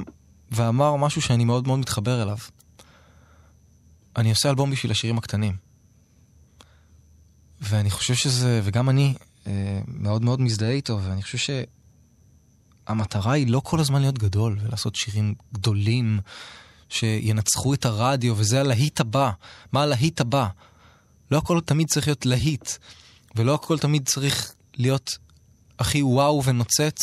ואמר משהו שאני מאוד מאוד מתחבר אליו. אני עושה אלבום בשביל השירים הקטנים. ואני חושב שזה, וגם אני אה, מאוד מאוד מזדהה איתו, ואני חושב שהמטרה היא לא כל הזמן להיות גדול ולעשות שירים גדולים שינצחו את הרדיו, וזה הלהיט הבא. מה הלהיט הבא? לא הכל תמיד צריך להיות להיט, ולא הכל תמיד צריך להיות הכי וואו ונוצץ.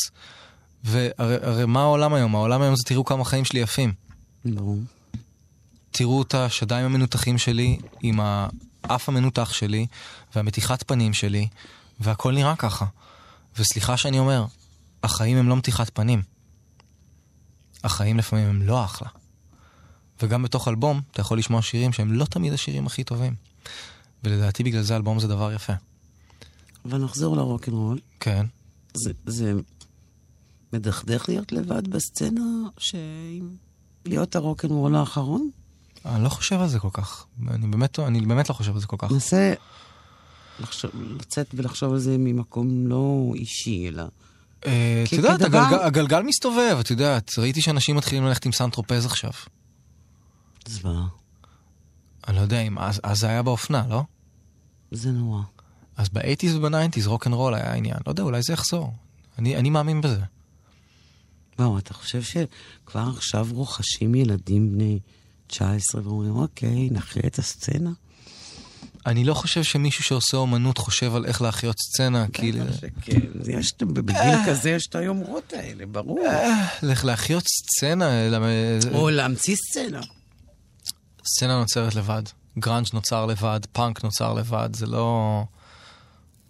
והרי הרי מה העולם היום? העולם היום זה תראו כמה חיים שלי יפים. ברור. תראו את השדיים המנותחים שלי עם האף המנותח שלי והמתיחת פנים שלי, והכל נראה ככה. וסליחה שאני אומר, החיים הם לא מתיחת פנים. החיים לפעמים הם לא אחלה. וגם בתוך אלבום אתה יכול לשמוע שירים שהם לא תמיד השירים הכי טובים. ולדעתי בגלל זה אלבום זה דבר יפה. אבל נחזור לרוקנרול. כן. זה, זה מדכדך להיות לבד בסצנה, ש... להיות הרוקנרול האחרון? אני לא חושב על זה כל כך. אני באמת, אני באמת לא חושב על זה כל כך. נסה לחשוב, לצאת ולחשוב על זה ממקום לא אישי, אלא... אה, את יודעת, הגלגל- הגלגל מסתובב, את יודעת. ראיתי שאנשים מתחילים ללכת עם סנטרופז עכשיו. זוועה. אני לא יודע אם אז, אז זה היה באופנה, לא? זה נורא. אז באייטיז ובניינטיז rock and roll היה העניין. לא יודע, אולי זה יחזור. אני, אני מאמין בזה. וואו, אתה חושב שכבר עכשיו רוכשים ילדים בני 19 ואומרים, אוקיי, נחיה את הסצנה? אני לא חושב שמישהו שעושה אומנות חושב על איך להחיות סצנה, שכן, יש, בגיל כזה יש את היומרות האלה, ברור. איך להחיות סצנה, למ- או להמציא סצנה. סצנה נוצרת לבד. גראנג' נוצר לבד, פאנק נוצר לבד, זה לא...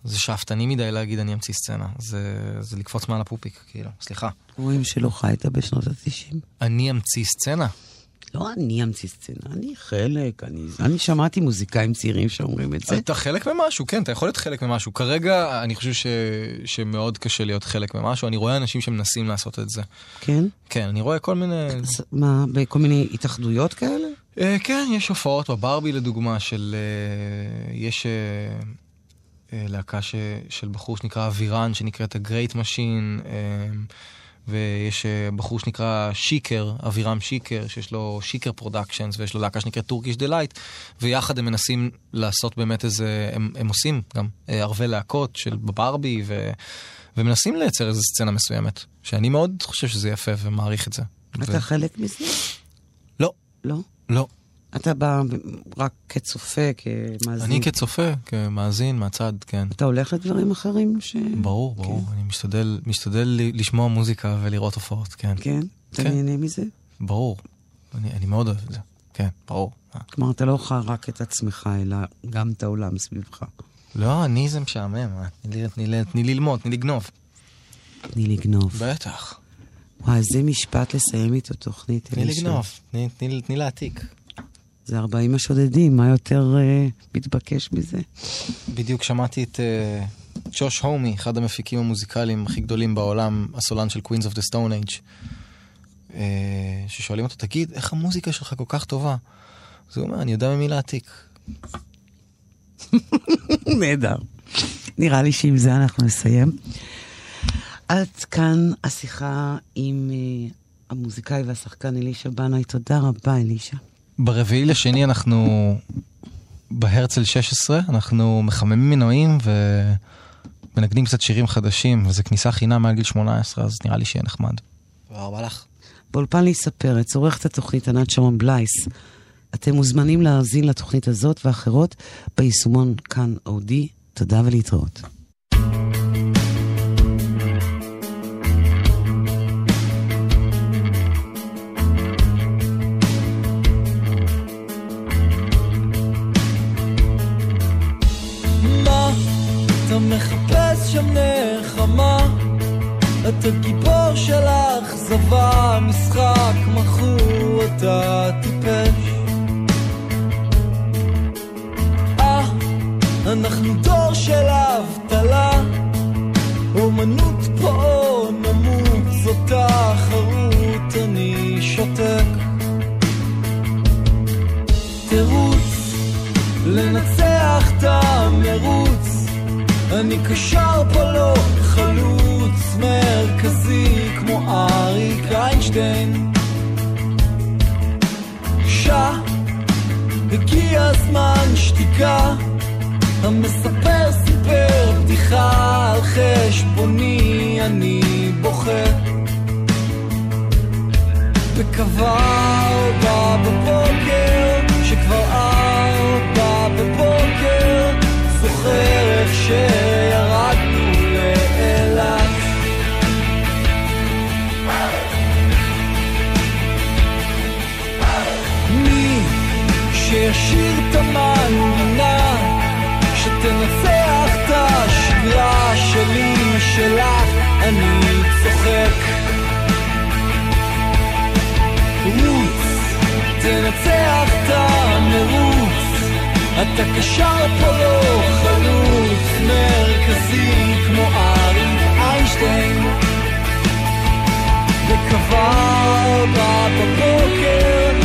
זה שאפתני מדי להגיד אני אמציא סצנה. זה, זה לקפוץ מעל הפופיק, כאילו, סליחה. רואים שלא חיית בשנות ה-90. אני אמציא סצנה? לא אני אמציא סצנה, אני חלק, אני, אני שמעתי מוזיקאים צעירים שאומרים את זה. אתה חלק ממשהו, כן, אתה יכול להיות חלק ממשהו. כרגע אני חושב ש... שמאוד קשה להיות חלק ממשהו. אני רואה אנשים שמנסים לעשות את זה. כן? כן, אני רואה כל מיני... אז מה, בכל מיני התאחדויות כאלה? אה, כן, יש הופעות בברבי לדוגמה של... אה, יש אה, להקה של בחור שנקרא אבירן, שנקראת ה-Great Machine, ויש בחור שנקרא שיקר, אבירם שיקר, שיש לו שיקר Productions, ויש לו להקה שנקראת Turkish Delight, ויחד הם מנסים לעשות באמת איזה, הם, הם עושים גם ערבי להקות של בברבי, ו, ומנסים לייצר איזה סצנה מסוימת, שאני מאוד חושב שזה יפה ומעריך את זה. אתה ו... חלק מזה? לא. לא? לא. אתה בא רק כצופה, כמאזין? אני כצופה, כמאזין, מהצד, כן. אתה הולך לדברים אחרים ש... ברור, ברור. כן. אני משתדל, משתדל לשמוע מוזיקה ולראות הופעות, כן. כן? אתה כן. נהנה מזה? ברור. אני, אני מאוד אוהב את זה. כן, ברור. כלומר, אתה לא אוכל רק את עצמך, אלא גם את העולם סביבך. לא, אני זה משעמם. תני, תני, תני ללמוד, תני לגנוב. תני לגנוב. בטח. וואי, זה משפט לסיים איתו תוכנית. תני לגנוב, תני להעתיק. זה 40 השודדים, מה יותר uh, מתבקש מזה? בדיוק שמעתי את uh, ג'וש הומי, אחד המפיקים המוזיקליים הכי גדולים בעולם, הסולן של Queens of the Stone Age, uh, ששואלים אותו, תגיד, איך המוזיקה שלך כל כך טובה? אז הוא אומר, אני יודע ממי להעתיק. (laughs) נהדר. נראה לי שעם זה אנחנו נסיים. עד כאן השיחה עם uh, המוזיקאי והשחקן אלישע בנאי. תודה רבה, אלישע. ברביעי לשני אנחנו בהרצל 16, אנחנו מחממים מנועים ומנגנים קצת שירים חדשים, וזו כניסה חינם מעל גיל 18, אז נראה לי שיהיה נחמד. תודה רבה לך. באולפן להיספרת, עורכת התוכנית ענת שרון בלייס. אתם מוזמנים להאזין לתוכנית הזאת ואחרות ביישומון כאן אודי. תודה ולהתראות. אתה גיבור של האכזבה, משחק מכור, אתה טיפש. אה, אנחנו דור של האבטלה, אומנות פה או נמות, זאת תחרות, אני שותק. תירוץ, לנצח את המרוץ, אני קשר פה לא חלוץ מרכזי כמו אריק איינשטיין. שעה, הגיע הזמן שתיקה, המספר סיפר בדיחה על חשבוני, אני בוכה. וקבע אותה בבוקר, שכבר ארבע זוכר איך שירדנו שישיר את המנגינה שתנצח את השגרה שלי שלך אני צוחק. רוץ, תנצח את המרוץ אתה קשר פולו, חלוץ מרכזי כמו ארי איינשטיין. וקבע בבוקר